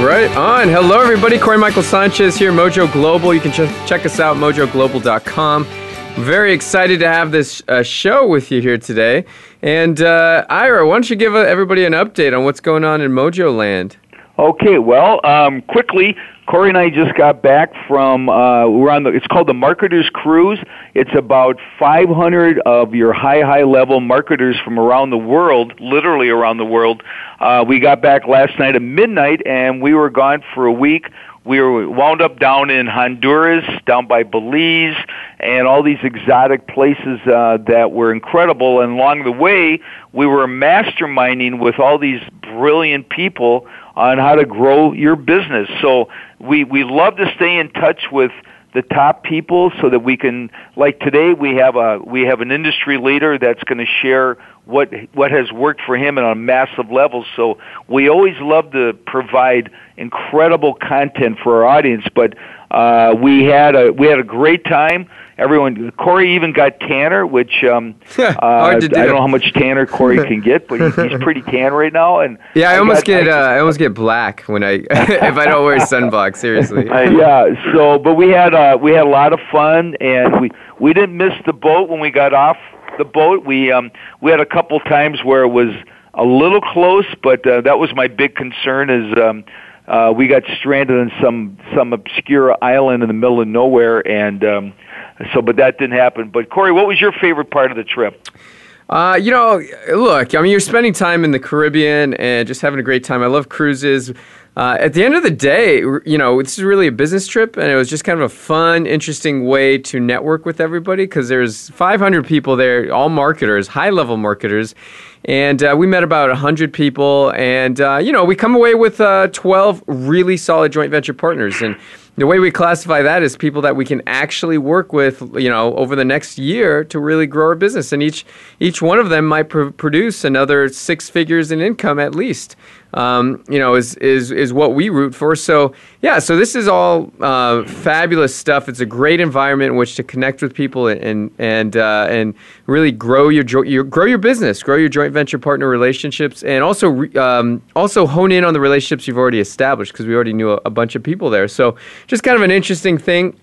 Right on. Hello, everybody. Corey Michael Sanchez here, Mojo Global. You can ch- check us out, mojoglobal.com. Very excited to have this uh, show with you here today. And uh, Ira, why don't you give uh, everybody an update on what's going on in Mojo Land? Okay, well, um, quickly, Corey and I just got back from uh, we're on the it's called the Marketers Cruise. It's about 500 of your high high level marketers from around the world, literally around the world. Uh, we got back last night at midnight, and we were gone for a week. We were wound up down in Honduras, down by Belize, and all these exotic places uh, that were incredible. And along the way, we were masterminding with all these brilliant people on how to grow your business. So we we love to stay in touch with the top people so that we can like today we have a we have an industry leader that's going to share what what has worked for him on a massive level. So we always love to provide incredible content for our audience but uh, we had a we had a great time everyone. Corey even got tanner, which um, uh, I don't know how much tanner Corey can get, but he, he's pretty tan right now. And yeah, I, I almost got, get I, uh, I, almost get black when I if I don't wear sunblock. Seriously. Uh, yeah. So, but we had uh, we had a lot of fun, and we we didn't miss the boat when we got off the boat. We um, we had a couple times where it was a little close, but uh, that was my big concern. Is um, uh, we got stranded on some some obscure island in the middle of nowhere, and um, so, but that didn't happen. But Corey, what was your favorite part of the trip? Uh, you know, look, I mean, you're spending time in the Caribbean and just having a great time. I love cruises. Uh, at the end of the day, you know, this is really a business trip, and it was just kind of a fun, interesting way to network with everybody because there's 500 people there, all marketers, high level marketers. And uh, we met about 100 people, and, uh, you know, we come away with uh, 12 really solid joint venture partners. And the way we classify that is people that we can actually work with, you know, over the next year to really grow our business, and each each one of them might pr- produce another six figures in income at least um, you know, is, is, is what we root for. So, yeah, so this is all uh, fabulous stuff. It's a great environment in which to connect with people and, and, uh, and really grow your, jo- your, grow your business, grow your joint venture partner relationships, and also, re- um, also hone in on the relationships you've already established because we already knew a, a bunch of people there. So, just kind of an interesting thing.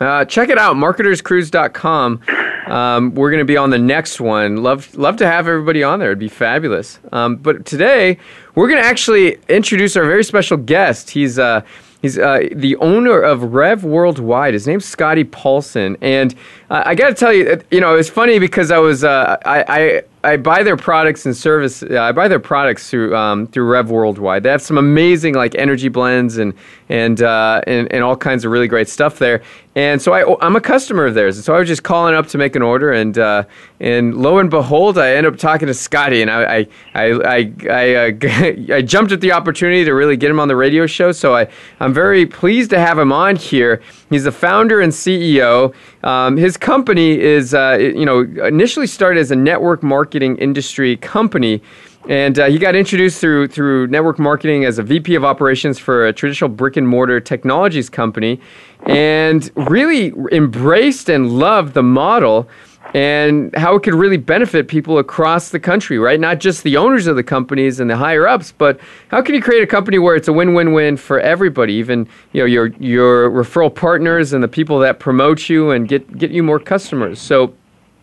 Uh, check it out, marketerscruise.com. Um, we're going to be on the next one. Love, love to have everybody on there. It'd be fabulous. Um, but today, we're going to actually introduce our very special guest. He's uh, He's uh, the owner of Rev Worldwide. His name's Scotty Paulson, and uh, I got to tell you, you know, it's funny because I was uh, I, I I buy their products and service. Uh, I buy their products through um, through Rev Worldwide. They have some amazing like energy blends and and uh, and, and all kinds of really great stuff there. And so I, I'm a customer of theirs. And so I was just calling up to make an order, and uh, and lo and behold, I end up talking to Scotty, and I I I I, I, uh, I jumped at the opportunity to really get him on the radio show. So I I'm very pleased to have him on here. He's the founder and CEO. Um, his company is, uh, you know, initially started as a network marketing industry company. And uh, he got introduced through through network marketing as a VP of operations for a traditional brick and mortar technologies company, and really embraced and loved the model and how it could really benefit people across the country, right? Not just the owners of the companies and the higher ups, but how can you create a company where it's a win-win-win for everybody, even you know your your referral partners and the people that promote you and get get you more customers. So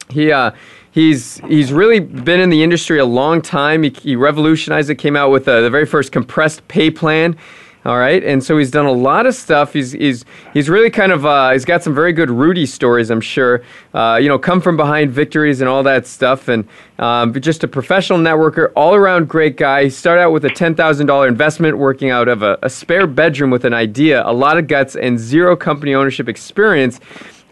he uh, he's he's really been in the industry a long time. He, he revolutionized it. Came out with uh, the very first compressed pay plan. All right, and so he's done a lot of stuff. He's he's he's really kind of uh, he's got some very good Rudy stories, I'm sure. Uh, you know, come from behind victories and all that stuff, and um, just a professional networker, all around great guy. He started out with a ten thousand dollar investment, working out of a, a spare bedroom with an idea, a lot of guts, and zero company ownership experience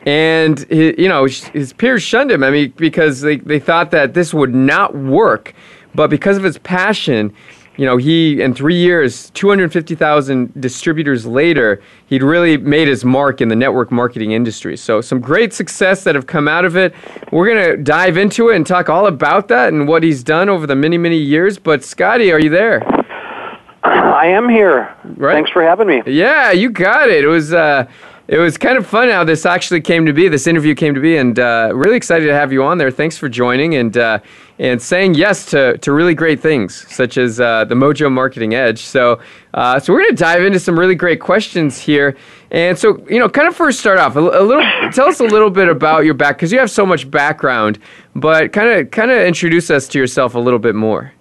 and he, you know his peers shunned him. I mean, because they, they thought that this would not work, but because of his passion, you know, he in three years, 250,000 distributors later, he'd really made his mark in the network marketing industry. So, some great success that have come out of it. We're going to dive into it and talk all about that and what he's done over the many, many years. But, Scotty, are you there? I am here. Right. Thanks for having me. Yeah, you got it. It was. Uh, it was kind of fun how this actually came to be. This interview came to be, and uh, really excited to have you on there. Thanks for joining and uh, and saying yes to, to really great things such as uh, the Mojo Marketing Edge. So uh, so we're going to dive into some really great questions here. And so you know, kind of first start off a, a little. tell us a little bit about your back because you have so much background, but kind of kind of introduce us to yourself a little bit more.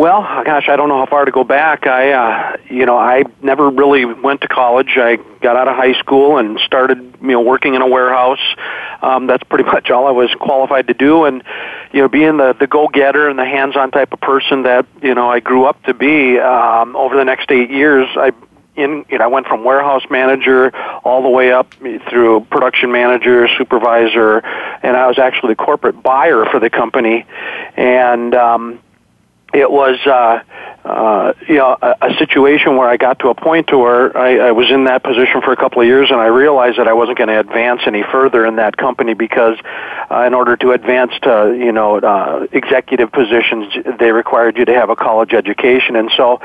Well, gosh, I don't know how far to go back. I, uh, you know, I never really went to college. I got out of high school and started, you know, working in a warehouse. Um, that's pretty much all I was qualified to do. And, you know, being the the go-getter and the hands-on type of person that you know I grew up to be. Um, over the next eight years, I in you know I went from warehouse manager all the way up through production manager, supervisor, and I was actually the corporate buyer for the company, and um, it was uh, uh, you know a, a situation where I got to a point to where I, I was in that position for a couple of years, and I realized that I wasn't going to advance any further in that company because uh, in order to advance to you know uh, executive positions, they required you to have a college education, and so.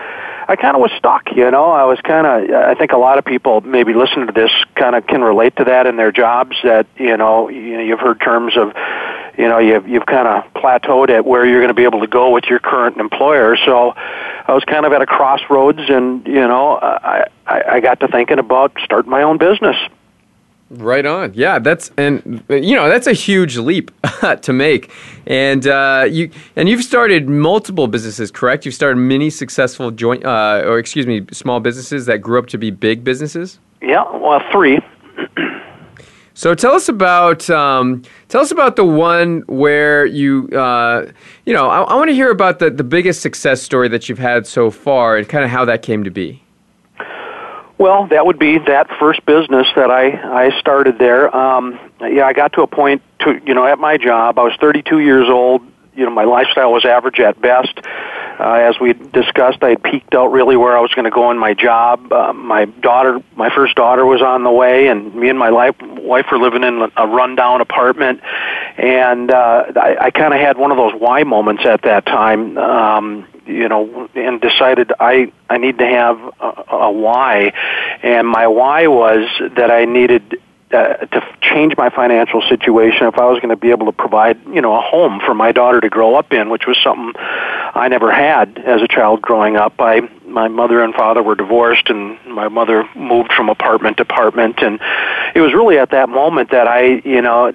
I kind of was stuck, you know. I was kind of. I think a lot of people maybe listening to this kind of can relate to that in their jobs. That you know, you know, you've heard terms of you know you've you've kind of plateaued at where you're going to be able to go with your current employer. So I was kind of at a crossroads, and you know I I, I got to thinking about starting my own business. Right on. Yeah, that's and you know that's a huge leap to make, and uh, you and you've started multiple businesses, correct? You've started many successful joint, uh, or excuse me, small businesses that grew up to be big businesses. Yeah, well, three. So tell us about um, tell us about the one where you uh, you know I, I want to hear about the the biggest success story that you've had so far and kind of how that came to be. Well, that would be that first business that I I started there. Um, yeah, I got to a point to you know at my job I was 32 years old. You know my lifestyle was average at best uh, as we discussed, I peaked out really where I was going to go in my job. Uh, my daughter, my first daughter, was on the way, and me and my life, wife were living in a rundown apartment. And uh, I, I kind of had one of those why moments at that time. Um, you know, and decided I I need to have a, a why, and my why was that I needed uh, to change my financial situation if I was going to be able to provide, you know, a home for my daughter to grow up in, which was something I never had as a child growing up. I my mother and father were divorced and my mother moved from apartment to apartment and it was really at that moment that I, you know,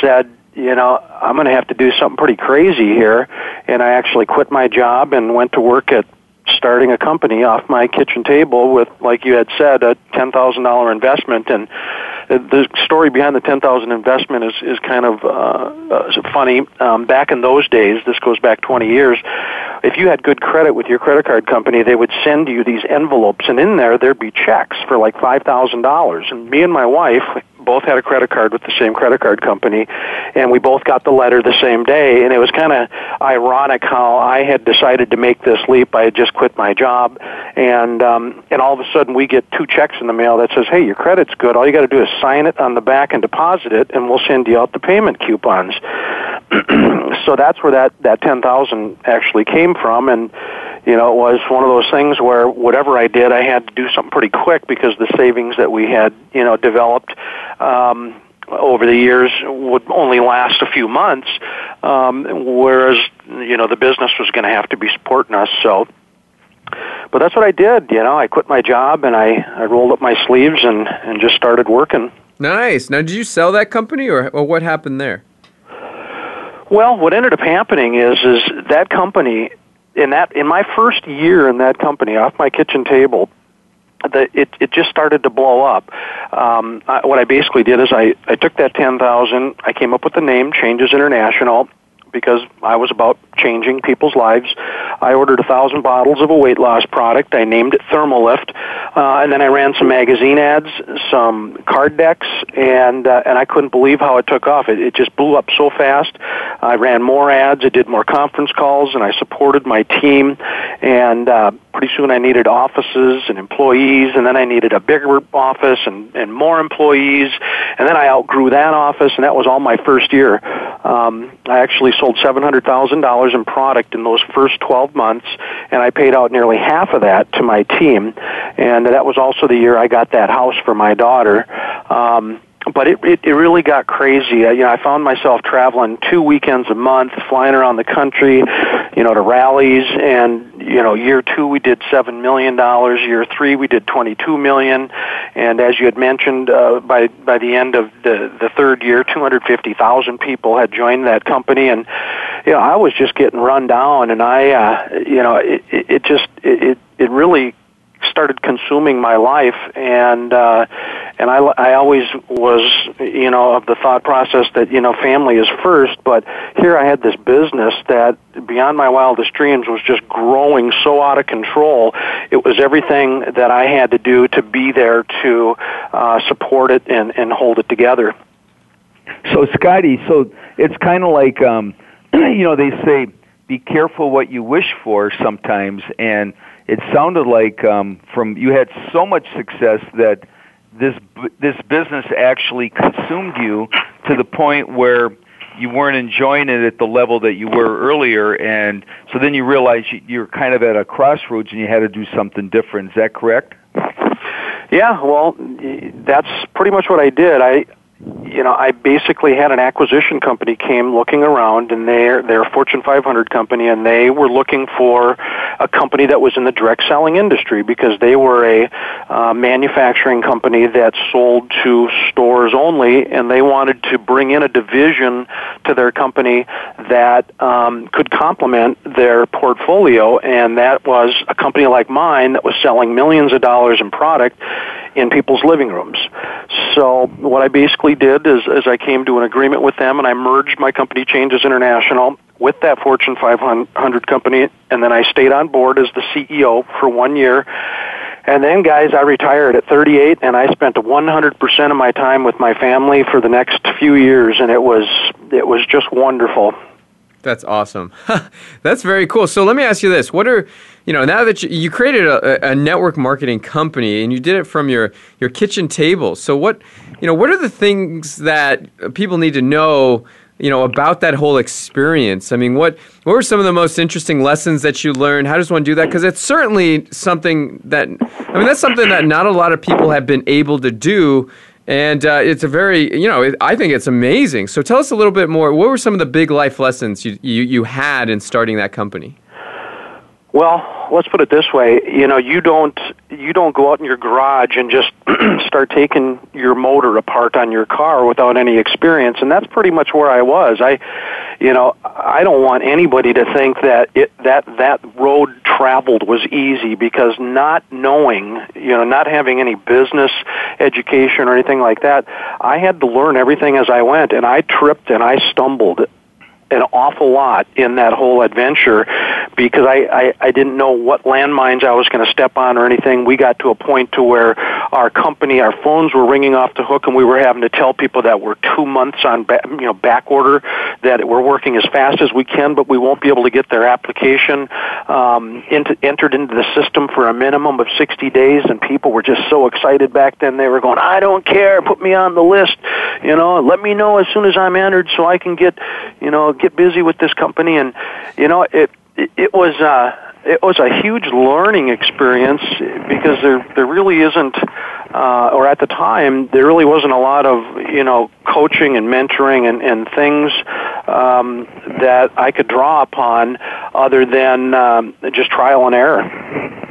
said, you know, I'm going to have to do something pretty crazy here and I actually quit my job and went to work at starting a company off my kitchen table with, like you had said, a ten thousand dollar investment. And the story behind the ten thousand investment is is kind of uh, uh, funny. Um, back in those days, this goes back twenty years. If you had good credit with your credit card company, they would send you these envelopes, and in there there'd be checks for like five thousand dollars. And me and my wife both had a credit card with the same credit card company, and we both got the letter the same day. And it was kind of ironic how I had decided to make this leap. I had just quit my job, and um, and all of a sudden we get two checks in the mail that says, "Hey, your credit's good. All you got to do is sign it on the back and deposit it, and we'll send you out the payment coupons." so that's where that that ten thousand actually came from, and you know, it was one of those things where whatever I did, I had to do something pretty quick because the savings that we had, you know, developed um, over the years would only last a few months, um, whereas you know the business was going to have to be supporting us. So, but that's what I did. You know, I quit my job and I I rolled up my sleeves and and just started working. Nice. Now, did you sell that company or, or what happened there? Well, what ended up happening is is that company in that in my first year in that company off my kitchen table the, it it just started to blow up. Um, I, what I basically did is I I took that ten thousand, I came up with the name Changes International, because I was about changing people's lives. I ordered a thousand bottles of a weight loss product. I named it Thermalift, uh, and then I ran some magazine ads, some card decks, and uh, and I couldn't believe how it took off. It, it just blew up so fast. I ran more ads. I did more conference calls, and I supported my team. And uh, pretty soon, I needed offices and employees, and then I needed a bigger office and and more employees, and then I outgrew that office, and that was all my first year. Um, I actually sold $700,000 in product in those first 12 months, and I paid out nearly half of that to my team. And that was also the year I got that house for my daughter. Um, but it, it it really got crazy. Uh, you know, I found myself traveling two weekends a month, flying around the country, you know, to rallies. And you know, year two we did seven million dollars. Year three we did twenty two million. And as you had mentioned, uh, by by the end of the the third year, two hundred fifty thousand people had joined that company. And you know, I was just getting run down, and I, uh, you know, it, it, it just it it really started consuming my life and uh and I I always was you know of the thought process that you know family is first but here I had this business that beyond my wildest dreams was just growing so out of control. It was everything that I had to do to be there to uh support it and and hold it together. So Scotty so it's kind of like um you know they say be careful what you wish for sometimes and it sounded like um, from you had so much success that this this business actually consumed you to the point where you weren't enjoying it at the level that you were earlier, and so then you realized you're kind of at a crossroads and you had to do something different. Is that correct? Yeah, well, that's pretty much what I did. I you know, I basically had an acquisition company came looking around, and they're they're a Fortune 500 company, and they were looking for a company that was in the direct selling industry because they were a uh, manufacturing company that sold to stores only, and they wanted to bring in a division to their company that um, could complement their portfolio, and that was a company like mine that was selling millions of dollars in product in people's living rooms. So what I basically did is, is I came to an agreement with them and I merged my company Changes International with that Fortune 500 company and then I stayed on board as the CEO for one year. And then, guys, I retired at 38, and I spent 100% of my time with my family for the next few years, and it was it was just wonderful. That's awesome. That's very cool. So let me ask you this: What are you know now that you, you created a, a, network marketing company and you did it from your your kitchen table? So what you know what are the things that people need to know? You know about that whole experience. I mean, what what were some of the most interesting lessons that you learned? How does one do that? Because it's certainly something that I mean that's something that not a lot of people have been able to do and uh, it's a very, you know, I think it's amazing. So tell us a little bit more. What were some of the big life lessons you, you, you had in starting that company? Well, let's put it this way. You know, you don't you don't go out in your garage and just start taking your motor apart on your car without any experience, and that's pretty much where I was. I, you know, I don't want anybody to think that it that that road traveled was easy because not knowing, you know, not having any business education or anything like that, I had to learn everything as I went, and I tripped and I stumbled an awful lot in that whole adventure because I, I, I didn't know what landmines I was going to step on or anything. We got to a point to where our company, our phones were ringing off the hook, and we were having to tell people that we're two months on ba- you know back order, that we're working as fast as we can, but we won't be able to get their application um, into, entered into the system for a minimum of 60 days. And people were just so excited back then. They were going, "I don't care, put me on the list, you know, let me know as soon as I'm entered so I can get, you know." get busy with this company, and you know it it, it was. Uh, it was a huge learning experience because there there really isn't uh, or at the time there really wasn't a lot of you know coaching and mentoring and, and things um, that I could draw upon other than um, just trial and error.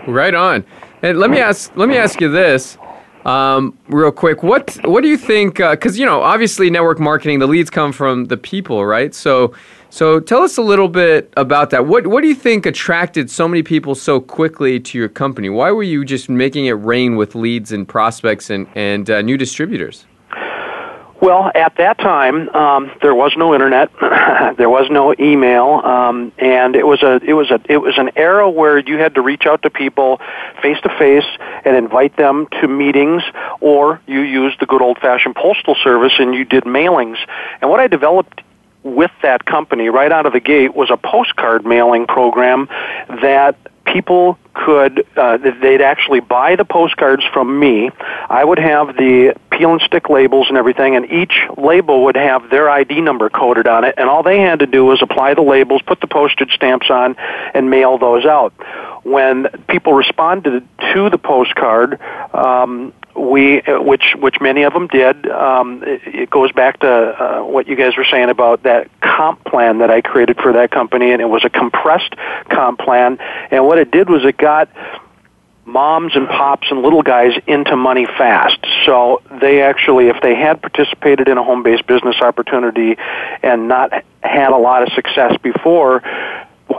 Right on. And let me ask let me ask you this. Um, real quick, what what do you think? Because uh, you know, obviously, network marketing, the leads come from the people, right? So, So tell us a little bit about that. What what do you think attracted so many people so quickly to your company? Why were you just making it rain with leads and prospects and and uh, new distributors? Well, at that time, um, there was no internet, there was no email, um, and it was a it was a it was an era where you had to reach out to people face to face and invite them to meetings, or you used the good old fashioned postal service and you did mailings. And what I developed with that company right out of the gate was a postcard mailing program that people could uh, they'd actually buy the postcards from me. I would have the peel and stick labels and everything and each label would have their id number coded on it and all they had to do was apply the labels put the postage stamps on and mail those out. When people responded to the postcard um, we which which many of them did um, it, it goes back to uh, what you guys were saying about that comp plan that I created for that company and it was a compressed comp plan and what it did was it got moms and pops and little guys into money fast. So they actually, if they had participated in a home based business opportunity and not had a lot of success before,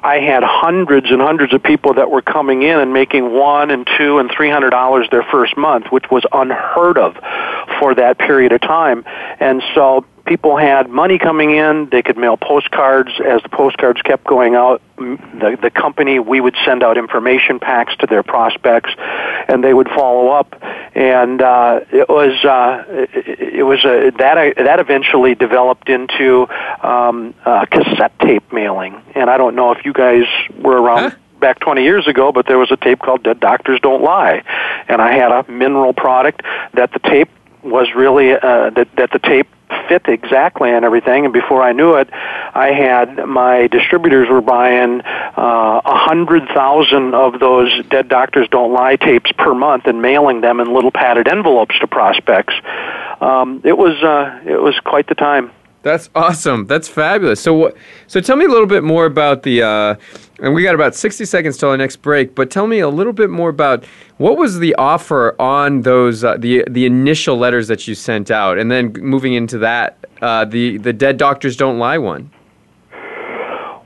I had hundreds and hundreds of people that were coming in and making one and two and three hundred dollars their first month, which was unheard of for that period of time. And so people had money coming in. They could mail postcards. As the postcards kept going out, the the company we would send out information packs to their prospects, and they would follow up. And uh, it was uh, it was a, that that eventually developed into um, uh, cassette tape mailing. And I don't know if you guys were around. Huh? back 20 years ago, but there was a tape called Dead Doctors Don't Lie. And I had a mineral product that the tape was really, uh, that, that the tape fit exactly and everything. And before I knew it, I had my distributors were buying uh, a uh, hundred thousand of those Dead Doctors Don't Lie tapes per month and mailing them in little padded envelopes to prospects. Um, it was uh, it was quite the time. That's awesome. That's fabulous. So, so tell me a little bit more about the. Uh, and we got about sixty seconds till our next break. But tell me a little bit more about what was the offer on those uh, the the initial letters that you sent out, and then moving into that uh, the the dead doctors don't lie one.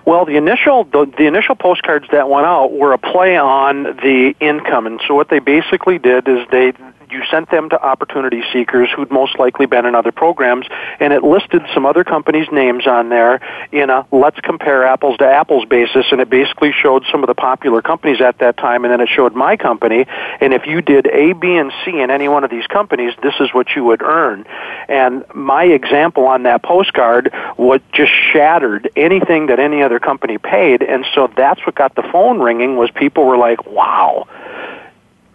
Well, the initial the, the initial postcards that went out were a play on the income, and so what they basically did is they you sent them to opportunity seekers who'd most likely been in other programs, and it listed some other companies' names on there in a let's compare apples to apples basis, and it basically showed some of the popular companies at that time, and then it showed my company, and if you did A, B, and C in any one of these companies, this is what you would earn. And my example on that postcard what just shattered anything that any other company paid, and so that's what got the phone ringing was people were like, wow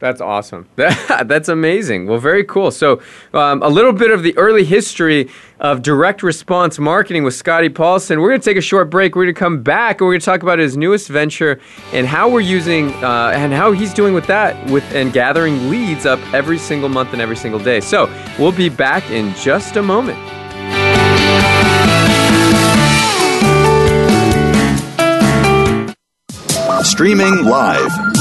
that's awesome. That's amazing. Well, very cool. So, um, a little bit of the early history of direct response marketing with Scotty Paulson. We're going to take a short break. We're going to come back and we're going to talk about his newest venture and how we're using uh, and how he's doing with that with and gathering leads up every single month and every single day. So, we'll be back in just a moment. Streaming live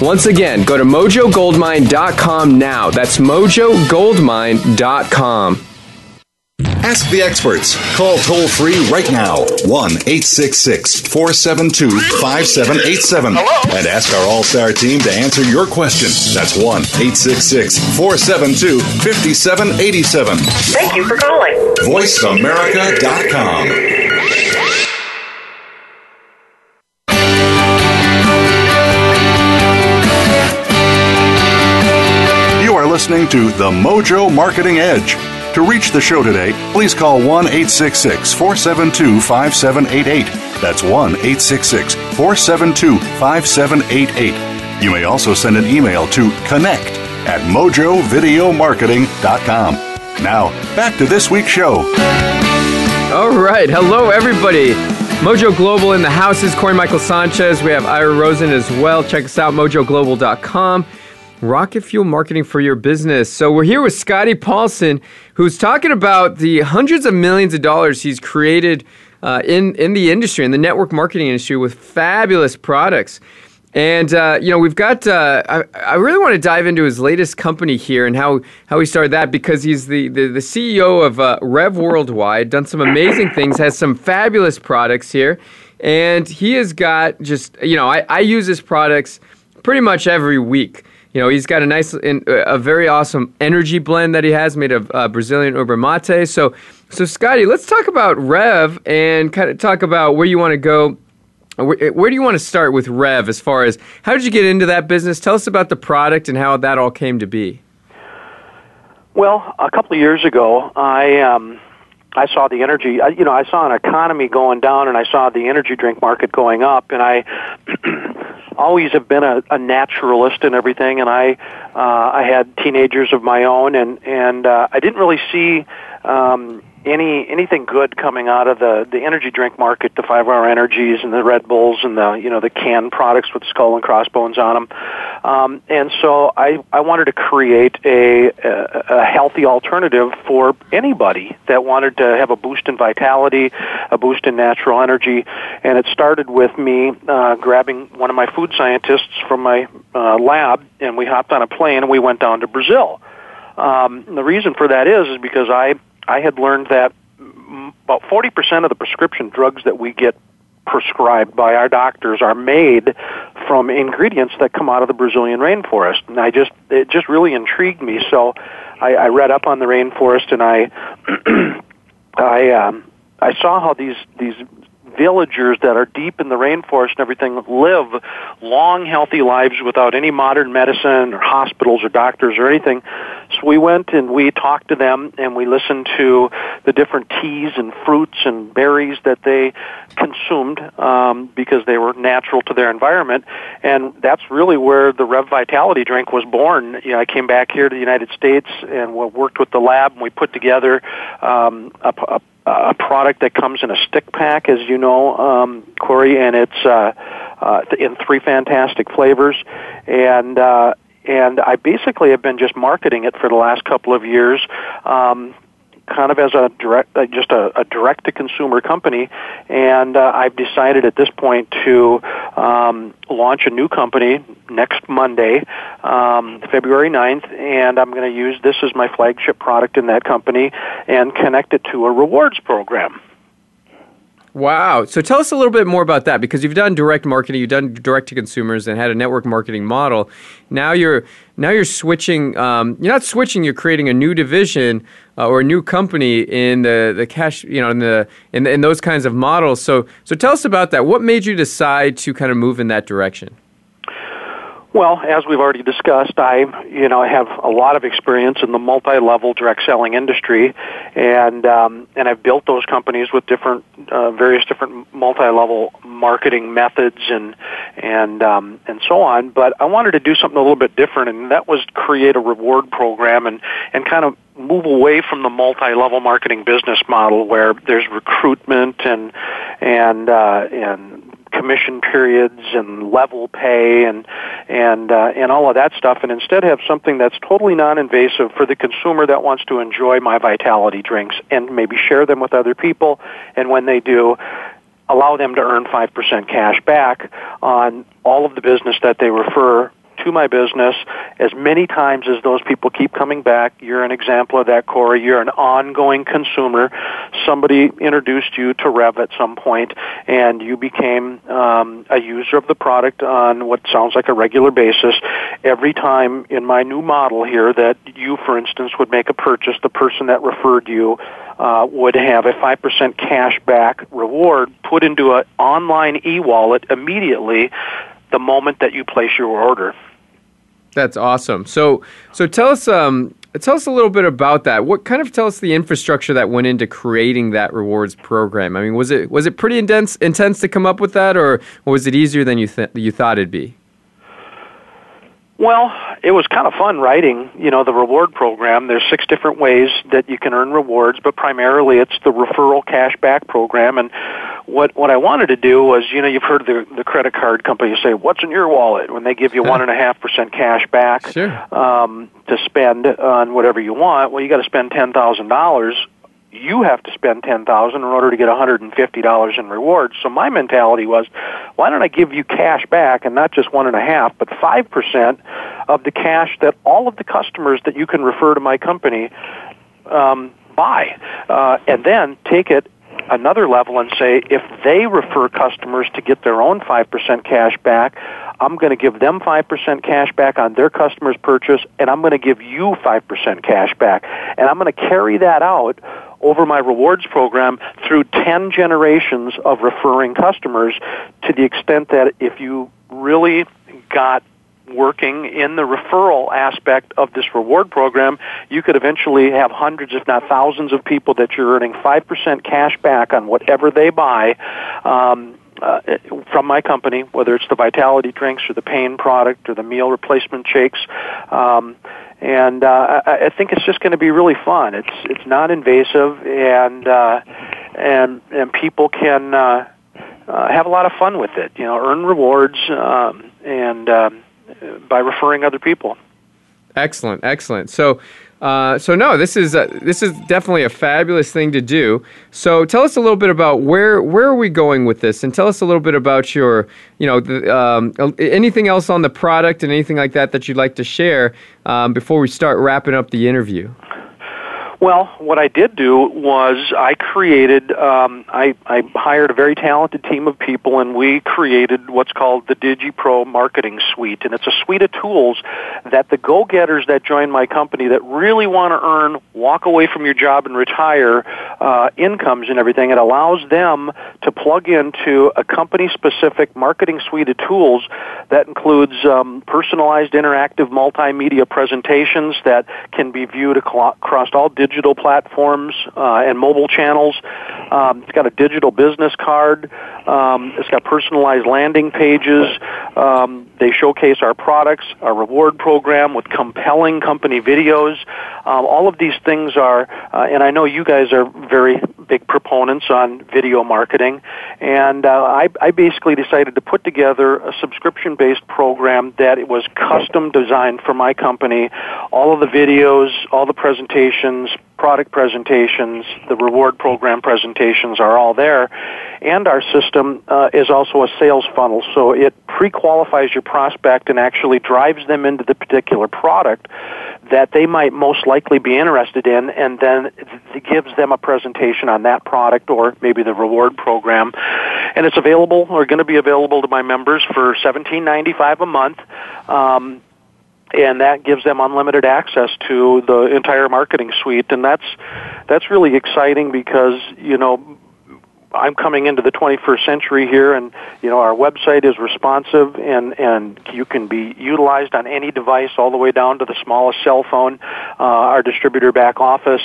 Once again, go to mojogoldmine.com now. That's mojogoldmine.com. Ask the experts. Call toll free right now 1 866 472 5787 and ask our All Star team to answer your question. That's 1 866 472 5787. Thank you for calling. VoiceAmerica.com. listening to The Mojo Marketing Edge. To reach the show today, please call 1 866 472 5788. That's 1 866 472 5788. You may also send an email to connect at mojovideomarketing.com. Now, back to this week's show. All right. Hello, everybody. Mojo Global in the house is Corey Michael Sanchez. We have Ira Rosen as well. Check us out, mojoglobal.com. Rocket fuel marketing for your business. So we're here with Scotty Paulson, who's talking about the hundreds of millions of dollars he's created uh, in in the industry, in the network marketing industry, with fabulous products. And uh, you know, we've got. Uh, I, I, really want to dive into his latest company here and how how he started that because he's the the, the CEO of uh, Rev Worldwide, done some amazing things, has some fabulous products here, and he has got just you know I, I use his products pretty much every week. You know, he's got a nice, a very awesome energy blend that he has made of uh, Brazilian yerba mate. So, so Scotty, let's talk about Rev and kind of talk about where you want to go. Where, where do you want to start with Rev as far as how did you get into that business? Tell us about the product and how that all came to be. Well, a couple of years ago, I um, I saw the energy. You know, I saw an economy going down, and I saw the energy drink market going up, and I always have been a, a naturalist and everything, and I uh, I had teenagers of my own, and and uh, I didn't really see um, any anything good coming out of the the energy drink market, the five hour energies and the Red Bulls and the you know the canned products with skull and crossbones on them. Um, and so I I wanted to create a, a a healthy alternative for anybody that wanted to have a boost in vitality, a boost in natural energy. And it started with me uh, grabbing one of my food scientists from my uh, lab, and we hopped on a plane and we went down to Brazil. Um, the reason for that is is because I I had learned that about 40% of the prescription drugs that we get prescribed by our doctors are made from ingredients that come out of the Brazilian rainforest. And I just, it just really intrigued me. So I, I read up on the rainforest and I, I, um, I saw how these, these villagers that are deep in the rainforest and everything live long, healthy lives without any modern medicine or hospitals or doctors or anything. So we went and we talked to them and we listened to the different teas and fruits and berries that they consumed um, because they were natural to their environment. And that's really where the Rev Vitality drink was born. You know, I came back here to the United States and worked with the lab and we put together um, a, a a product that comes in a stick pack, as you know, um, Corey, and it's uh, uh, in three fantastic flavors. And uh, and I basically have been just marketing it for the last couple of years. Um, kind of as a direct, uh, just a, a direct to consumer company, and uh, I've decided at this point to um, launch a new company next Monday, um, February 9th, and I'm going to use this as my flagship product in that company and connect it to a rewards program. Wow. So tell us a little bit more about that because you've done direct marketing, you've done direct to consumers, and had a network marketing model. Now you're now you're switching. Um, you're not switching. You're creating a new division uh, or a new company in the, the cash. You know, in the in, in those kinds of models. So so tell us about that. What made you decide to kind of move in that direction? Well, as we've already discussed, I, you know, I have a lot of experience in the multi-level direct selling industry, and um, and I've built those companies with different, uh, various different multi-level marketing methods and and um, and so on. But I wanted to do something a little bit different, and that was create a reward program and and kind of move away from the multi-level marketing business model where there's recruitment and and uh, and commission periods and level pay and and uh, and all of that stuff, and instead have something that's totally non-invasive for the consumer that wants to enjoy my Vitality drinks and maybe share them with other people, and when they do, allow them to earn five percent cash back on all of the business that they refer to my business as many times as those people keep coming back. You're an example of that, Corey. You're an ongoing consumer. Somebody introduced you to Rev at some point, and you became um, a user of the product on what sounds like a regular basis. Every time in my new model here that you, for instance, would make a purchase, the person that referred you uh, would have a 5% cash back reward put into an online e-wallet immediately the moment that you place your order. That's awesome. So, so tell us, um, tell us a little bit about that. What kind of tell us the infrastructure that went into creating that rewards program? I mean, was it was it pretty intense intense to come up with that, or, was it easier than you th- you thought it'd be? Well, it was kind of fun writing, you know, the reward program. There's six different ways that you can earn rewards, but primarily it's the referral cash back program. And what what I wanted to do was, you know, you've heard the the credit card companies say, "What's in your wallet?" when they give you one and a half percent cash back sure. um, to spend on whatever you want. Well, you got to spend ten thousand dollars you have to spend ten thousand in order to get hundred and fifty dollars in rewards. So my mentality was, why don't I give you cash back and not just one and a half, but five percent of the cash that all of the customers that you can refer to my company um, buy, uh, and then take it another level and say if they refer customers to get their own 5% cash back, I'm going to give them 5% cash back on their customer's purchase and I'm going to give you 5% cash back. And I'm going to carry that out over my rewards program through 10 generations of referring customers to the extent that if you really got working in the referral aspect of this reward program, you could eventually have hundreds, if not thousands, of people that you're earning 5% cash back on whatever they buy. Um, uh, from my company, whether it's the Vitality drinks or the pain product or the meal replacement shakes, um, and uh, I, I think it's just going to be really fun. It's it's not invasive, and uh, and and people can uh, uh, have a lot of fun with it. You know, earn rewards um, and um, by referring other people. Excellent, excellent. So uh, so no, this is uh, this is definitely a fabulous thing to do. So tell us a little bit about where where are we going with this, and tell us a little bit about your you know the, um, anything else on the product and anything like that that you'd like to share um, before we start wrapping up the interview. Well, what I did do was I created, um, I, I hired a very talented team of people, and we created what's called the DigiPro Marketing Suite, and it's a suite of tools that the go-getters that join my company that really want to earn, walk away from your job and retire uh, incomes and everything. It allows them to plug into a company-specific marketing suite of tools that includes um, personalized interactive multimedia presentations that can be viewed across all digital digital platforms uh, and mobile channels. Um, it's got a digital business card. Um, it's got personalized landing pages. Um, they showcase our products, our reward program with compelling company videos. Um, all of these things are, uh, and I know you guys are very big proponents on video marketing, and uh, I, I basically decided to put together a subscription-based program that it was custom designed for my company. All of the videos, all the presentations, product presentations, the reward program presentations are all there. And our system uh, is also a sales funnel, so it pre-qualifies your prospect and actually drives them into the particular product that they might most likely be interested in, and then gives them a presentation on that product or maybe the reward program. And it's available or going to be available to my members for $17.95 a month. Um, and that gives them unlimited access to the entire marketing suite. And that's that's really exciting because you know I'm coming into the 21st century here, and you know our website is responsive, and and you can be utilized on any device, all the way down to the smallest cell phone. Uh, our distributor back office,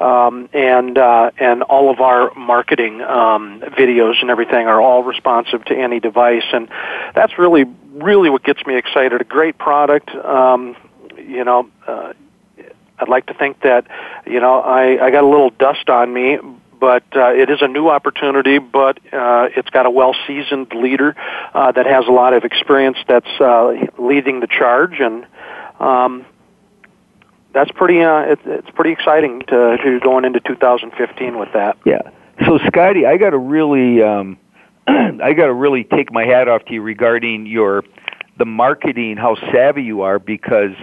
um, and uh, and all of our marketing um, videos and everything are all responsive to any device, and that's really really what gets me excited. A great product. Um, you know. Uh, I'd like to think that, you know, I, I got a little dust on me, but uh, it is a new opportunity. But uh, it's got a well-seasoned leader uh, that has a lot of experience that's uh, leading the charge, and um, that's pretty. Uh, it, it's pretty exciting to, to going into 2015 with that. Yeah. So, Scotty, I got to really, um, I got to really take my hat off to you regarding your the marketing, how savvy you are, because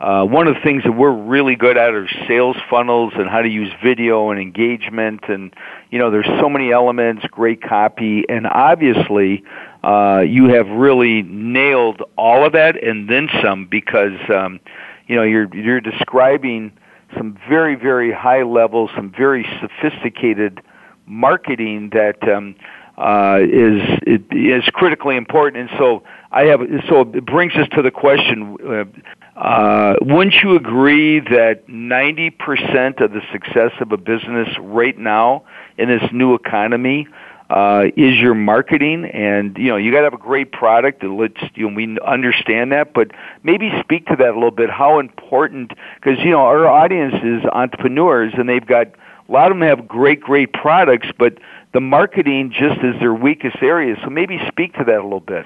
uh, one of the things that we're really good at are sales funnels and how to use video and engagement. And, you know, there's so many elements, great copy, and obviously, uh, you have really nailed all of that and then some because, um, you know, you're, you're describing some very, very high level, some very sophisticated marketing that, um, uh, is it is critically important. And so I have so it brings us to the question: uh, uh, wouldn't you agree that 90% of the success of a business right now in this new economy uh, is your marketing? And you know, you got to have a great product. And let's you know, we understand that, but maybe speak to that a little bit. How important? Because you know, our audience is entrepreneurs, and they've got a lot of them have great, great products, but the marketing just is their weakest area. So maybe speak to that a little bit.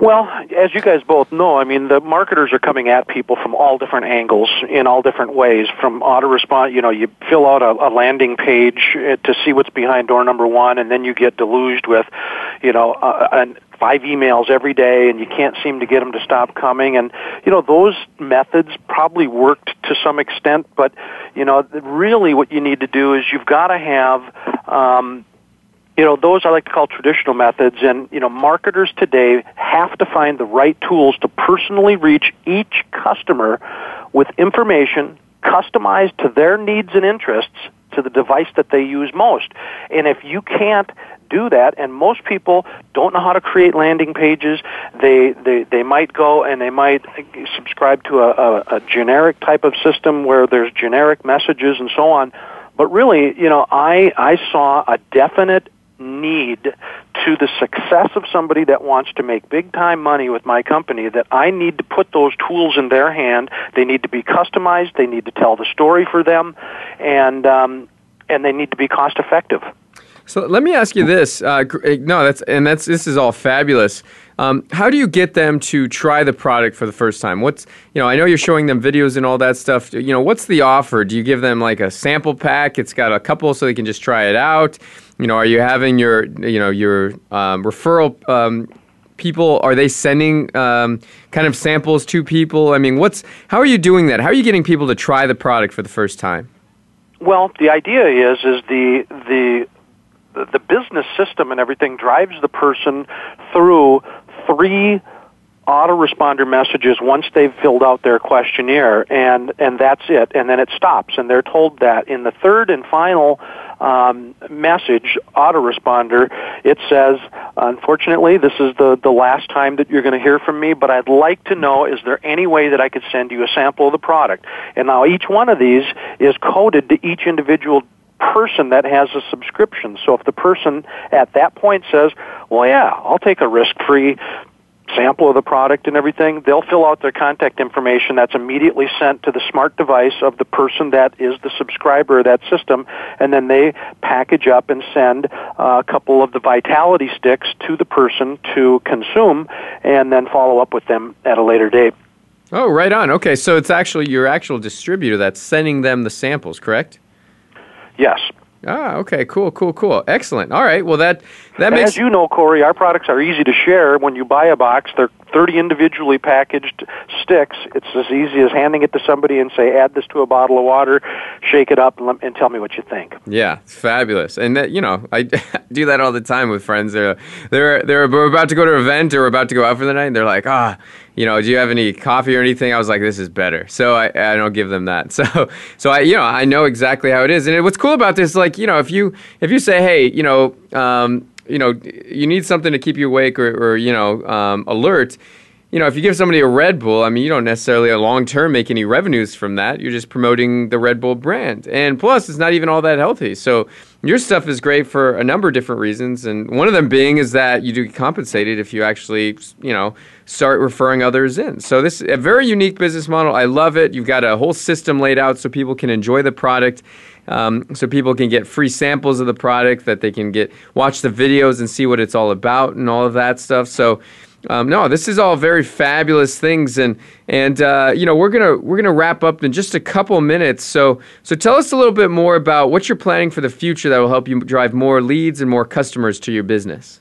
Well, as you guys both know, I mean, the marketers are coming at people from all different angles in all different ways. From auto response, you know, you fill out a, a landing page uh, to see what's behind door number one, and then you get deluged with, you know, uh, an five emails every day and you can't seem to get them to stop coming and you know those methods probably worked to some extent but you know really what you need to do is you've got to have um you know, those I like to call traditional methods. And, you know, marketers today have to find the right tools to personally reach each customer with information customized to their needs and interests to the device that they use most. And if you can't do that, and most people don't know how to create landing pages, they they, they might go and they might subscribe to a, a, a generic type of system where there's generic messages and so on. But really, you know, I I saw a definite need to the success of somebody that wants to make big time money with my company that I need to put those tools in their hand. They need to be customized. They need to tell the story for them, and um, and they need to be cost effective. So let me ask you this. Uh, eh, no, that's and that's this is all fabulous. Um, how do you get them to try the product for the first time? What's you know I know you're showing them videos and all that stuff. You know what's the offer? Do you give them like a sample pack? It's got a couple so they can just try it out. You know, are you having your you know your um, referral um, people? Are they sending um, kind of samples to people? I mean, what's how are you doing that? How are you getting people to try the product for the first time? Well, the idea is is the the the business system and everything drives the person through three autoresponder messages once they've filled out their questionnaire and and that's it and then it stops and they're told that in the third and final um, message autoresponder it says unfortunately this is the the last time that you're going to hear from me but I'd like to know is there any way that I could send you a sample of the product and now each one of these is coded to each individual person that has a subscription. So if the person at that point says, well, yeah, I'll take a risk-free sample of the product and everything, they'll fill out their contact information that's immediately sent to the smart device of the person that is the subscriber of that system, and then they package up and send uh, a couple of the vitality sticks to the person to consume and then follow up with them at a later date. Oh, right on. Okay, so it's actually your actual distributor that's sending them the samples, correct? Yes. Ah, okay, cool, cool, cool, excellent. All right, well that that makes. As you know, Corey, our products are easy to share. When you buy a box, they're 30 individually packaged sticks. It's as easy as handing it to somebody and say, add this to a bottle of water, shake it up, and, let, and tell me what you think. Yeah, it's fabulous. And that, you know, I do that all the time with friends. They're they're they're about to go to an event or we're about to go out for the night. And they're like, ah, you know, do you have any coffee or anything? I was like, this is better. So I, I don't give them that. So so I you know I know exactly how it is. And what's cool about this, like you know, if you if you say, hey, you know. Um, you know, you need something to keep you awake or, or you know, um, alert you know, if you give somebody a Red Bull, I mean, you don't necessarily a long term make any revenues from that. You're just promoting the Red Bull brand. And plus, it's not even all that healthy. So your stuff is great for a number of different reasons. And one of them being is that you do get compensated if you actually, you know, start referring others in. So this is a very unique business model. I love it. You've got a whole system laid out so people can enjoy the product. Um, so people can get free samples of the product that they can get watch the videos and see what it's all about and all of that stuff. So um, no, this is all very fabulous things, and and uh, you know we're gonna we're gonna wrap up in just a couple minutes. So so tell us a little bit more about what you're planning for the future that will help you drive more leads and more customers to your business.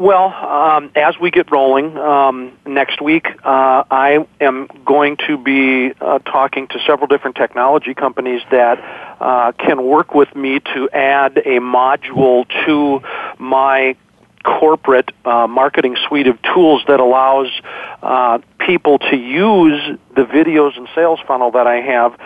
Well, um, as we get rolling um, next week, uh, I am going to be uh, talking to several different technology companies that uh, can work with me to add a module to my corporate uh, marketing suite of tools that allows uh, people to use the videos and sales funnel that I have,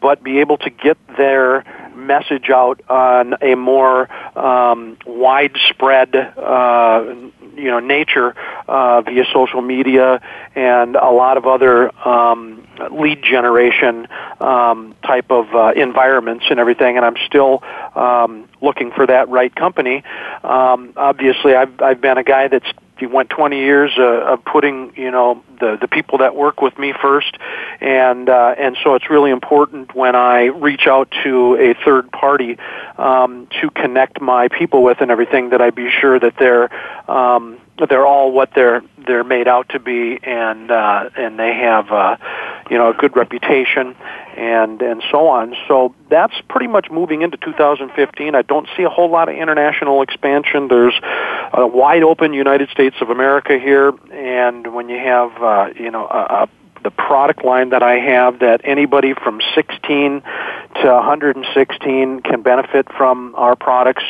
but be able to get their message out on a more um, widespread, uh, you know, nature uh, via social media and a lot of other um, lead generation um, type of uh, environments and everything. And I'm still um, looking for that right company. Um, obviously, I've I've been a guy that's went 20 years uh, of putting you know the the people that work with me first, and uh, and so it's really important when I reach out to a third party um, to connect my people with and everything that I be sure that they're um, they're all what they're they're made out to be, and uh, and they have uh, you know a good reputation and and so on. So that's pretty much moving into 2015. I don't see a whole lot of international expansion. There's a wide open United States of America here, and when you have uh, you know a, a the product line that I have that anybody from 16 to 116 can benefit from our products.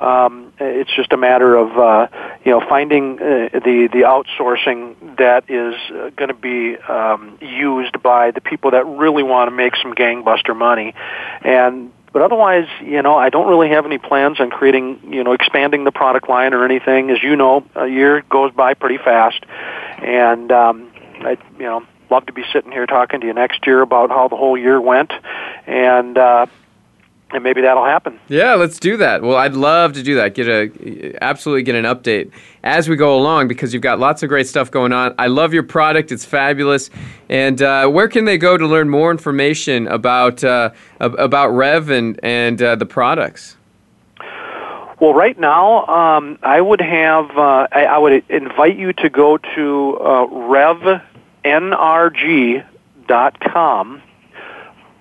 Um, it's just a matter of uh, you know finding uh, the the outsourcing that is uh, going to be um, used by the people that really want to make some gangbuster money, and but otherwise, you know, I don't really have any plans on creating, you know, expanding the product line or anything. As you know, a year goes by pretty fast, and um, I, you know, love to be sitting here talking to you next year about how the whole year went, and uh, and maybe that'll happen. Yeah, let's do that. Well, I'd love to do that. Get a absolutely get an update as we go along because you've got lots of great stuff going on. I love your product; it's fabulous. And uh, where can they go to learn more information about uh, about Rev and and uh, the products? Well, right now, um, I would have uh, I, I, would invite you to go to uh, Rev revnrg.com,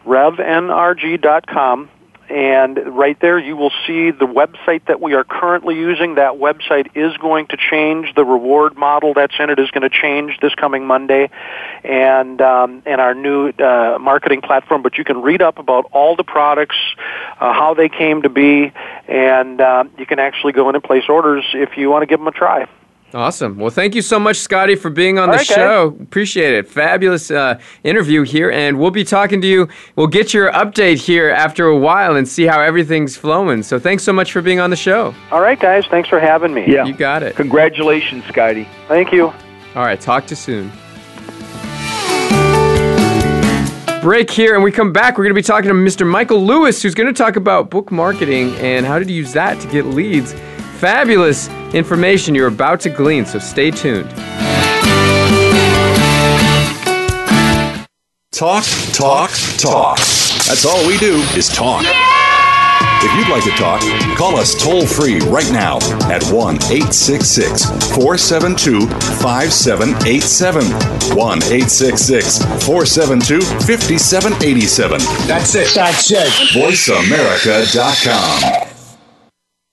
revnrg.com, and right there you will see the website that we are currently using. That website is going to change. The reward model that's in it is going to change this coming Monday, and um, and our new uh, marketing platform. But you can read up about all the products, uh, how they came to be, and uh, you can actually go in and place orders if you want to give them a try. Awesome. Well, thank you so much, Scotty, for being on the right, show. Guys. Appreciate it. Fabulous uh, interview here, and we'll be talking to you. We'll get your update here after a while and see how everything's flowing. So, thanks so much for being on the show. All right, guys. Thanks for having me. Yeah, you got it. Congratulations, Scotty. Thank you. All right. Talk to you soon. Break here, and we come back. We're going to be talking to Mr. Michael Lewis, who's going to talk about book marketing and how to use that to get leads fabulous information you're about to glean, so stay tuned. Talk, talk, talk. That's all we do is talk. If you'd like to talk, call us toll free right now at 1 866 472 5787. 1 866 472 5787. That's it. That's it. VoiceAmerica.com.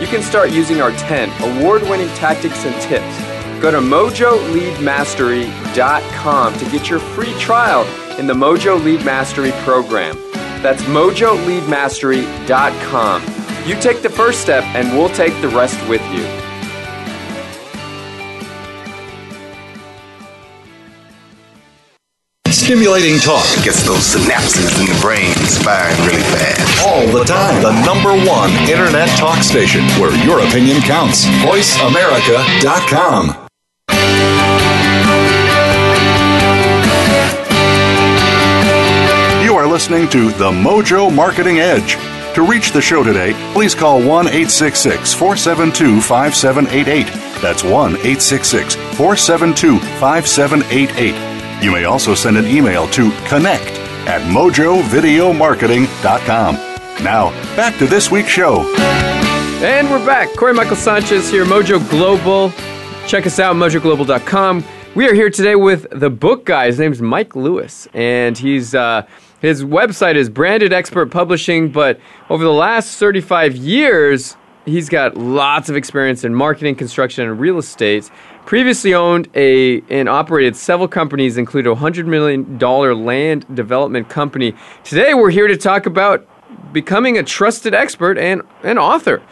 You can start using our 10 award winning tactics and tips Go to mojoleadmastery.com to get your free trial in the Mojo Lead Mastery program. That's mojoleadmastery.com. You take the first step, and we'll take the rest with you. Stimulating talk gets those synapses in the brain firing really fast. All the time. The number one internet talk station where your opinion counts. VoiceAmerica.com. You are listening to The Mojo Marketing Edge. To reach the show today, please call 1 866 472 5788. That's 1 866 472 5788. You may also send an email to connect at mojovideomarketing.com. Now, back to this week's show. And we're back. Corey Michael Sanchez here, Mojo Global. Check us out, mojoglobal.com. We are here today with the book guy. His name's Mike Lewis, and he's uh, his website is Branded Expert Publishing. But over the last 35 years, he's got lots of experience in marketing, construction, and real estate. Previously owned a and operated several companies, including a hundred million dollar land development company. Today, we're here to talk about becoming a trusted expert and an author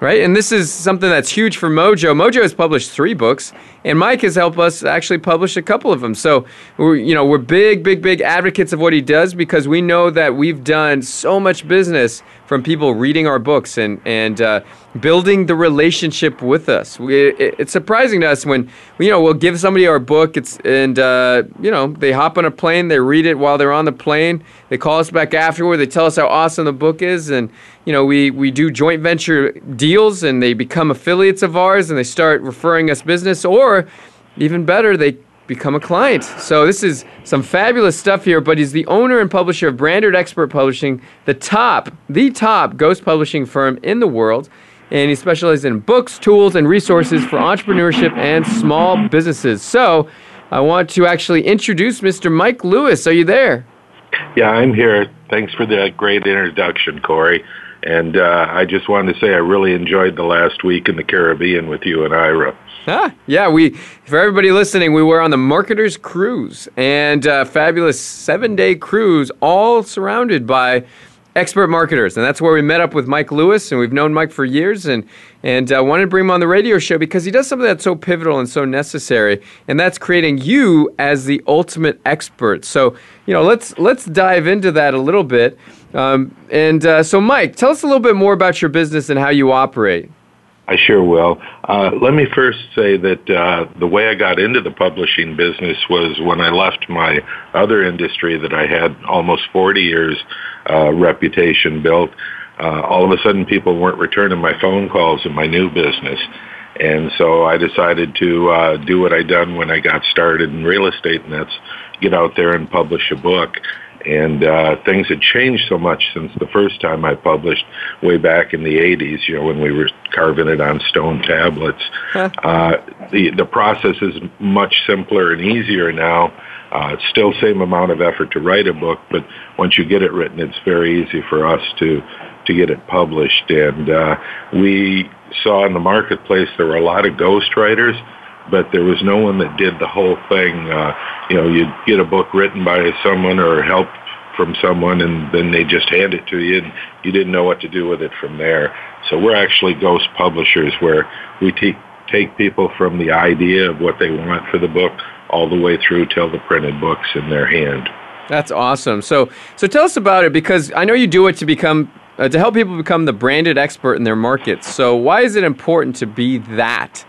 right? And this is something that's huge for Mojo. Mojo has published three books, and Mike has helped us actually publish a couple of them. So we're you know we're big, big, big advocates of what he does because we know that we've done so much business from people reading our books and and uh, building the relationship with us. We, it, it's surprising to us when you know we'll give somebody our book. It's and uh, you know they hop on a plane, they read it while they're on the plane. They call us back afterward. They tell us how awesome the book is, and you know we we do joint venture deals, and they become affiliates of ours, and they start referring us business, or even better, they become a client. So this is some fabulous stuff here, but he's the owner and publisher of Branded Expert Publishing, the top, the top ghost publishing firm in the world. And he specializes in books, tools, and resources for entrepreneurship and small businesses. So I want to actually introduce Mr. Mike Lewis. Are you there? Yeah, I'm here. Thanks for that great introduction, Corey. And uh, I just wanted to say I really enjoyed the last week in the Caribbean with you and Ira. Ah, yeah, we for everybody listening, we were on the Marketers Cruise and uh, fabulous seven day cruise, all surrounded by expert marketers, and that's where we met up with Mike Lewis, and we've known Mike for years, and and uh, wanted to bring him on the radio show because he does something that's so pivotal and so necessary, and that's creating you as the ultimate expert. So you know, let's let's dive into that a little bit. Um, and uh, so, Mike, tell us a little bit more about your business and how you operate. I sure will. Uh, let me first say that uh, the way I got into the publishing business was when I left my other industry that I had almost 40 years uh, reputation built. Uh, all of a sudden, people weren't returning my phone calls in my new business. And so I decided to uh, do what I'd done when I got started in real estate, and that's get out there and publish a book. And uh, things had changed so much since the first time I published way back in the 80s, you know, when we were carving it on stone tablets. Huh. Uh, the, the process is much simpler and easier now. Uh, it's still same amount of effort to write a book, but once you get it written, it's very easy for us to to get it published. And uh, we saw in the marketplace there were a lot of ghostwriters, but there was no one that did the whole thing. Uh, you know, you'd get a book written by someone or help from someone, and then they just hand it to you, and you didn't know what to do with it from there. So we're actually ghost publishers, where we take take people from the idea of what they want for the book all the way through till the printed book's in their hand. That's awesome. So, so tell us about it because I know you do it to become uh, to help people become the branded expert in their market. So, why is it important to be that?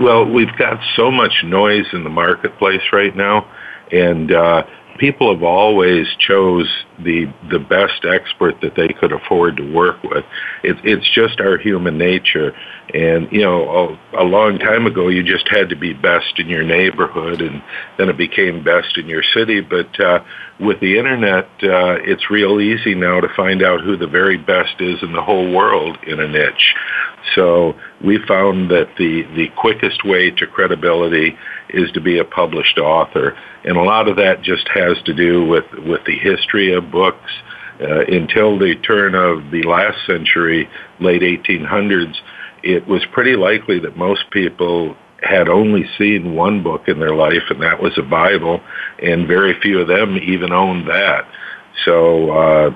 Well, we've got so much noise in the marketplace right now, and uh, people have always chose the the best expert that they could afford to work with. It, it's just our human nature, and you know, a, a long time ago, you just had to be best in your neighborhood, and then it became best in your city. But uh, with the internet, uh, it's real easy now to find out who the very best is in the whole world in a niche. So we found that the the quickest way to credibility is to be a published author, and a lot of that just has to do with with the history of books. Uh, until the turn of the last century, late 1800s, it was pretty likely that most people had only seen one book in their life, and that was a Bible, and very few of them even owned that. So uh,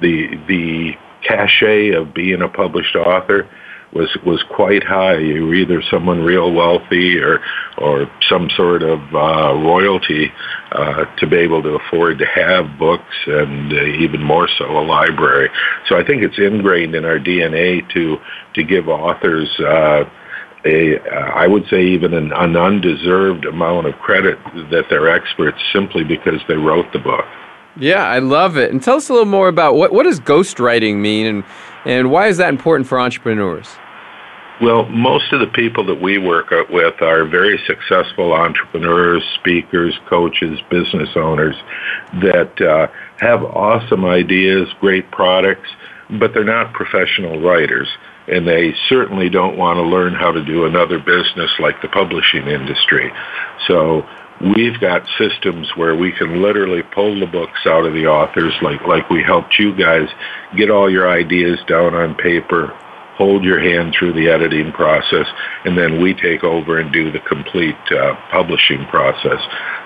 the the cachet of being a published author was was quite high. You were either someone real wealthy or or some sort of uh, royalty uh, to be able to afford to have books and uh, even more so a library. So I think it's ingrained in our DNA to to give authors. Uh, a, uh, I would say even an, an undeserved amount of credit that they're experts simply because they wrote the book. Yeah, I love it. And tell us a little more about what, what does ghostwriting mean and, and why is that important for entrepreneurs? Well, most of the people that we work with are very successful entrepreneurs, speakers, coaches, business owners that uh, have awesome ideas, great products, but they're not professional writers. And they certainly don't want to learn how to do another business like the publishing industry. So we've got systems where we can literally pull the books out of the authors like, like we helped you guys get all your ideas down on paper, hold your hand through the editing process, and then we take over and do the complete uh, publishing process.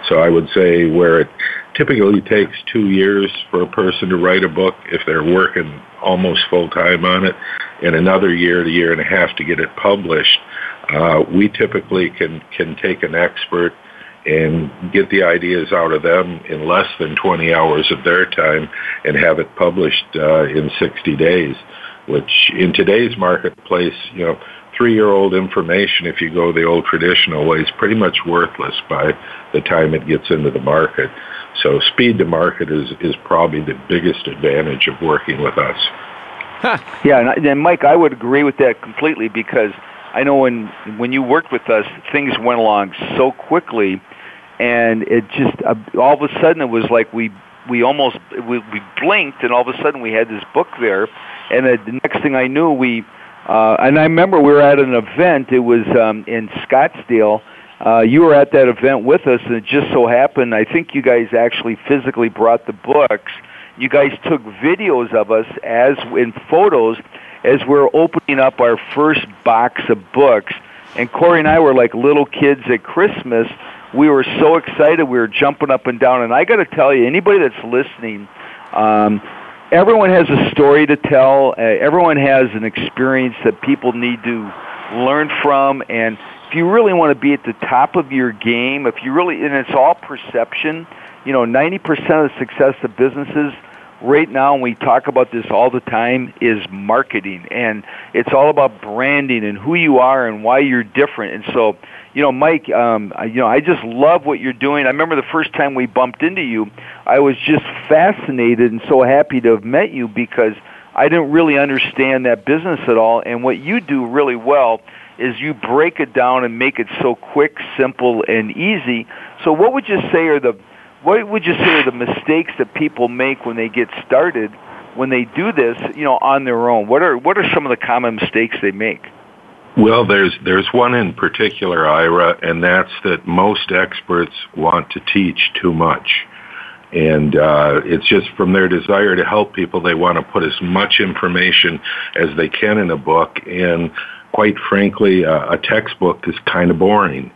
So I would say where it typically takes two years for a person to write a book if they're working almost full time on it, and another year to year and a half to get it published. Uh, we typically can can take an expert and get the ideas out of them in less than 20 hours of their time and have it published uh, in 60 days which in today's marketplace, you know, three-year-old information, if you go the old traditional way, is pretty much worthless by the time it gets into the market. So speed to market is, is probably the biggest advantage of working with us. Huh. Yeah, and, and Mike, I would agree with that completely because I know when when you worked with us, things went along so quickly, and it just uh, all of a sudden it was like we we almost we, we blinked, and all of a sudden we had this book there, and the next thing I knew, we uh, and I remember we were at an event. It was um, in Scottsdale. Uh, you were at that event with us, and it just so happened. I think you guys actually physically brought the books. You guys took videos of us as in photos as we're opening up our first box of books. And Corey and I were like little kids at Christmas. We were so excited. We were jumping up and down. And I got to tell you, anybody that's listening, um, everyone has a story to tell. Uh, everyone has an experience that people need to learn from. And if you really want to be at the top of your game, if you really, and it's all perception, you know, 90% of the success of businesses right now, and we talk about this all the time, is marketing. And it's all about branding and who you are and why you're different. And so, you know, Mike, um, you know, I just love what you're doing. I remember the first time we bumped into you, I was just fascinated and so happy to have met you because I didn't really understand that business at all. And what you do really well is you break it down and make it so quick, simple, and easy. So, what would you say are the what would you say are the mistakes that people make when they get started when they do this, you know, on their own? What are what are some of the common mistakes they make? Well, there's there's one in particular, Ira, and that's that most experts want to teach too much. And uh, it's just from their desire to help people, they want to put as much information as they can in a book. And quite frankly, uh, a textbook is kind of boring.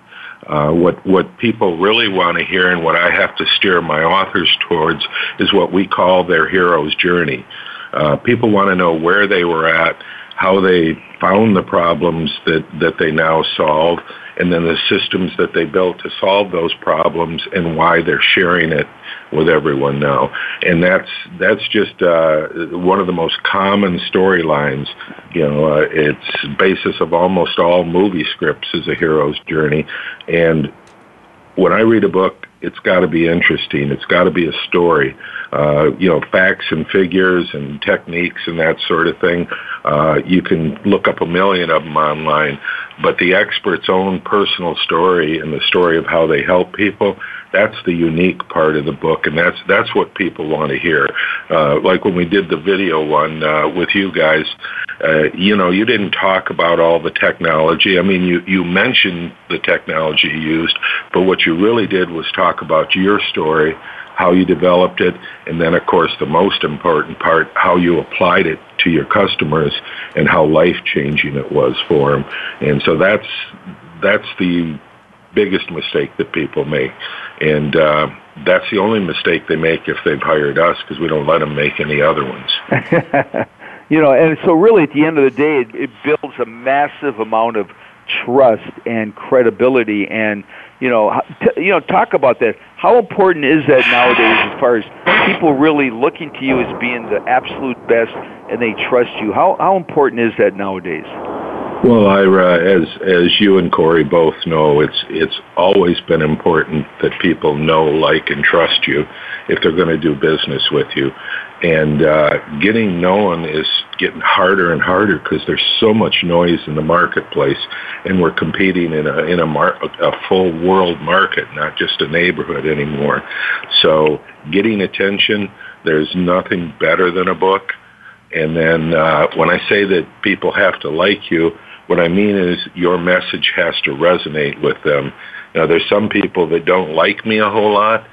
Uh, what what people really want to hear and what I have to steer my authors towards is what we call their hero's journey. Uh, people want to know where they were at, how they found the problems that, that they now solve, and then the systems that they built to solve those problems and why they're sharing it with everyone now. And that's that's just uh, one of the most common storylines. You know, uh, it's basis of almost all movie scripts is a hero's journey. And when I read a book, it's got to be interesting. It's got to be a story. Uh, you know, facts and figures and techniques and that sort of thing. Uh, you can look up a million of them online, but the expert's own personal story and the story of how they help people, that's the unique part of the book, and that's that's what people want to hear. Uh, like when we did the video one uh, with you guys, uh, you know, you didn't talk about all the technology. I mean, you you mentioned the technology you used, but what you really did was talk about your story how you developed it, and then of course the most important part, how you applied it to your customers and how life changing it was for them. And so that's that's the biggest mistake that people make, and uh, that's the only mistake they make if they've hired us because we don't let them make any other ones. you know, and so really at the end of the day, it, it builds a massive amount of trust and credibility and you know, t- you know, talk about that. How important is that nowadays, as far as people really looking to you as being the absolute best, and they trust you? How how important is that nowadays? Well, Ira, as as you and Corey both know, it's it's always been important that people know, like, and trust you if they're going to do business with you and uh, getting known is getting harder and harder because there's so much noise in the marketplace, and we're competing in a in a, mar- a full world market, not just a neighborhood anymore. So, getting attention, there's nothing better than a book. And then uh, when I say that people have to like you, what I mean is your message has to resonate with them. Now, there's some people that don't like me a whole lot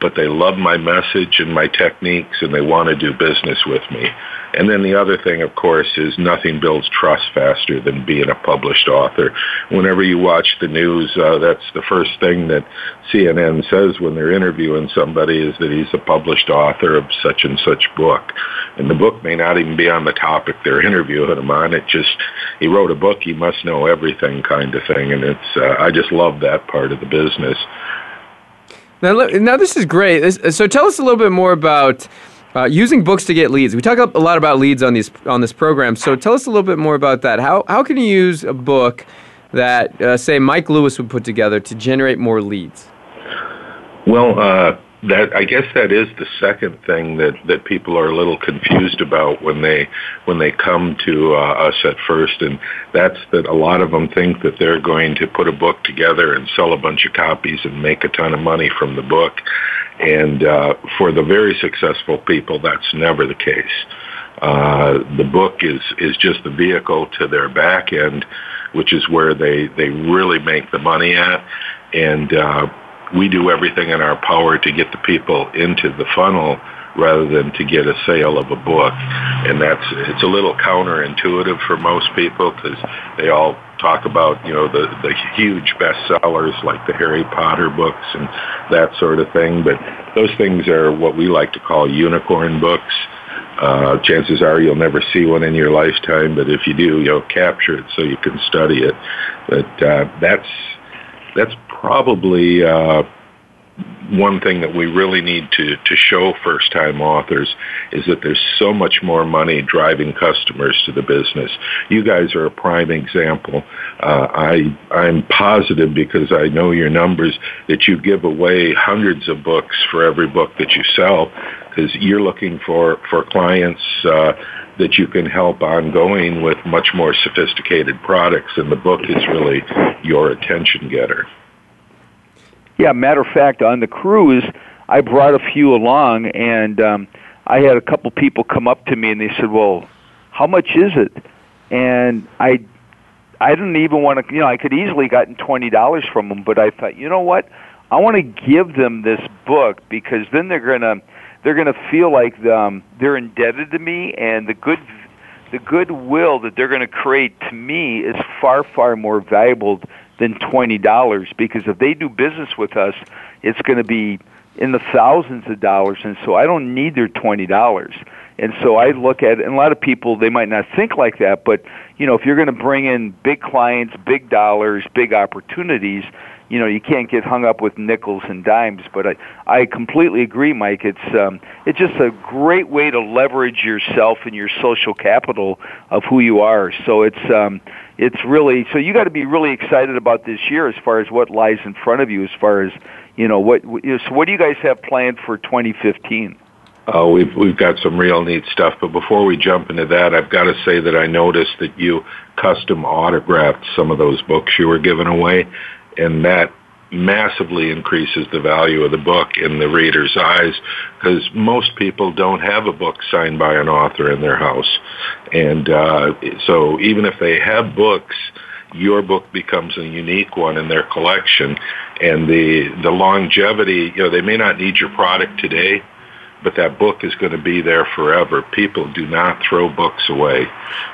but they love my message and my techniques and they want to do business with me. And then the other thing, of course, is nothing builds trust faster than being a published author. Whenever you watch the news, uh, that's the first thing that CNN says when they're interviewing somebody is that he's a published author of such and such book. And the book may not even be on the topic they're interviewing him on. It just, he wrote a book, he must know everything kind of thing. And it's, uh, I just love that part of the business. Now, now this is great. So tell us a little bit more about uh, using books to get leads. We talk a lot about leads on these on this program. So tell us a little bit more about that. How how can you use a book that uh, say Mike Lewis would put together to generate more leads? Well, uh, that I guess that is the second thing that that people are a little confused about when they when they come to uh, us at first, and that's that a lot of them think that they're going to put a book together and sell a bunch of copies and make a ton of money from the book, and uh, for the very successful people, that's never the case. Uh, the book is is just the vehicle to their back end, which is where they they really make the money at, and uh, we do everything in our power to get the people into the funnel rather than to get a sale of a book. And that's, it's a little counterintuitive for most people because they all talk about, you know, the, the huge bestsellers like the Harry Potter books and that sort of thing. But those things are what we like to call unicorn books. Uh, chances are you'll never see one in your lifetime, but if you do, you'll capture it so you can study it. But uh, that's that's probably uh, one thing that we really need to, to show first time authors is that there's so much more money driving customers to the business. You guys are a prime example. Uh, I, I'm positive because I know your numbers that you give away hundreds of books for every book that you sell because you're looking for, for clients uh, that you can help ongoing with much more sophisticated products and the book is really your attention getter. Yeah, matter of fact, on the cruise, I brought a few along, and um, I had a couple people come up to me and they said, "Well, how much is it?" And I, I didn't even want to. You know, I could easily gotten twenty dollars from them, but I thought, you know what? I want to give them this book because then they're gonna they're gonna feel like um, they're indebted to me, and the good the goodwill that they're going to create to me is far far more valuable than twenty dollars because if they do business with us, it's going to be in the thousands of dollars, and so I don't need their twenty dollars. And so I look at, and a lot of people they might not think like that, but you know, if you're going to bring in big clients, big dollars, big opportunities, you know, you can't get hung up with nickels and dimes. But I, I completely agree, Mike. It's um, it's just a great way to leverage yourself and your social capital of who you are. So it's um, it's really so you got to be really excited about this year as far as what lies in front of you, as far as you know what. So what do you guys have planned for 2015? Uh, we've we've got some real neat stuff, but before we jump into that, I've got to say that I noticed that you custom autographed some of those books you were giving away, and that massively increases the value of the book in the reader's eyes because most people don't have a book signed by an author in their house, and uh, so even if they have books your book becomes a unique one in their collection. And the the longevity you know they may not need your product today but that book is going to be there forever. People do not throw books away,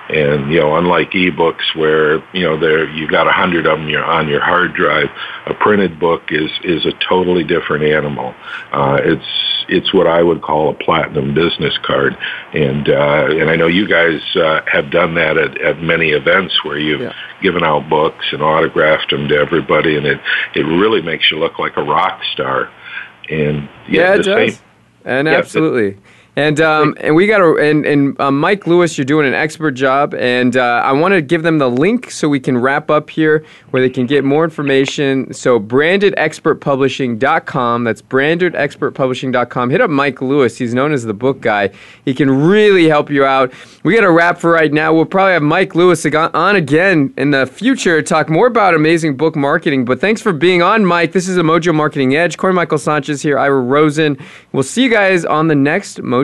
and you know, unlike ebooks where you know there you got a hundred of them you're on your hard drive, a printed book is is a totally different animal. Uh, it's it's what I would call a platinum business card, and uh, and I know you guys uh, have done that at, at many events where you've yeah. given out books and autographed them to everybody, and it it really makes you look like a rock star. And yeah, yeah it does. Same, and absolutely. And um, and we got to and and uh, Mike Lewis, you're doing an expert job, and uh, I want to give them the link so we can wrap up here, where they can get more information. So brandedexpertpublishing.com. That's brandedexpertpublishing.com. Hit up Mike Lewis. He's known as the book guy. He can really help you out. We got a wrap for right now. We'll probably have Mike Lewis on again in the future to talk more about amazing book marketing. But thanks for being on, Mike. This is a Mojo Marketing Edge. Corey Michael Sanchez here. Ira Rosen. We'll see you guys on the next Mojo.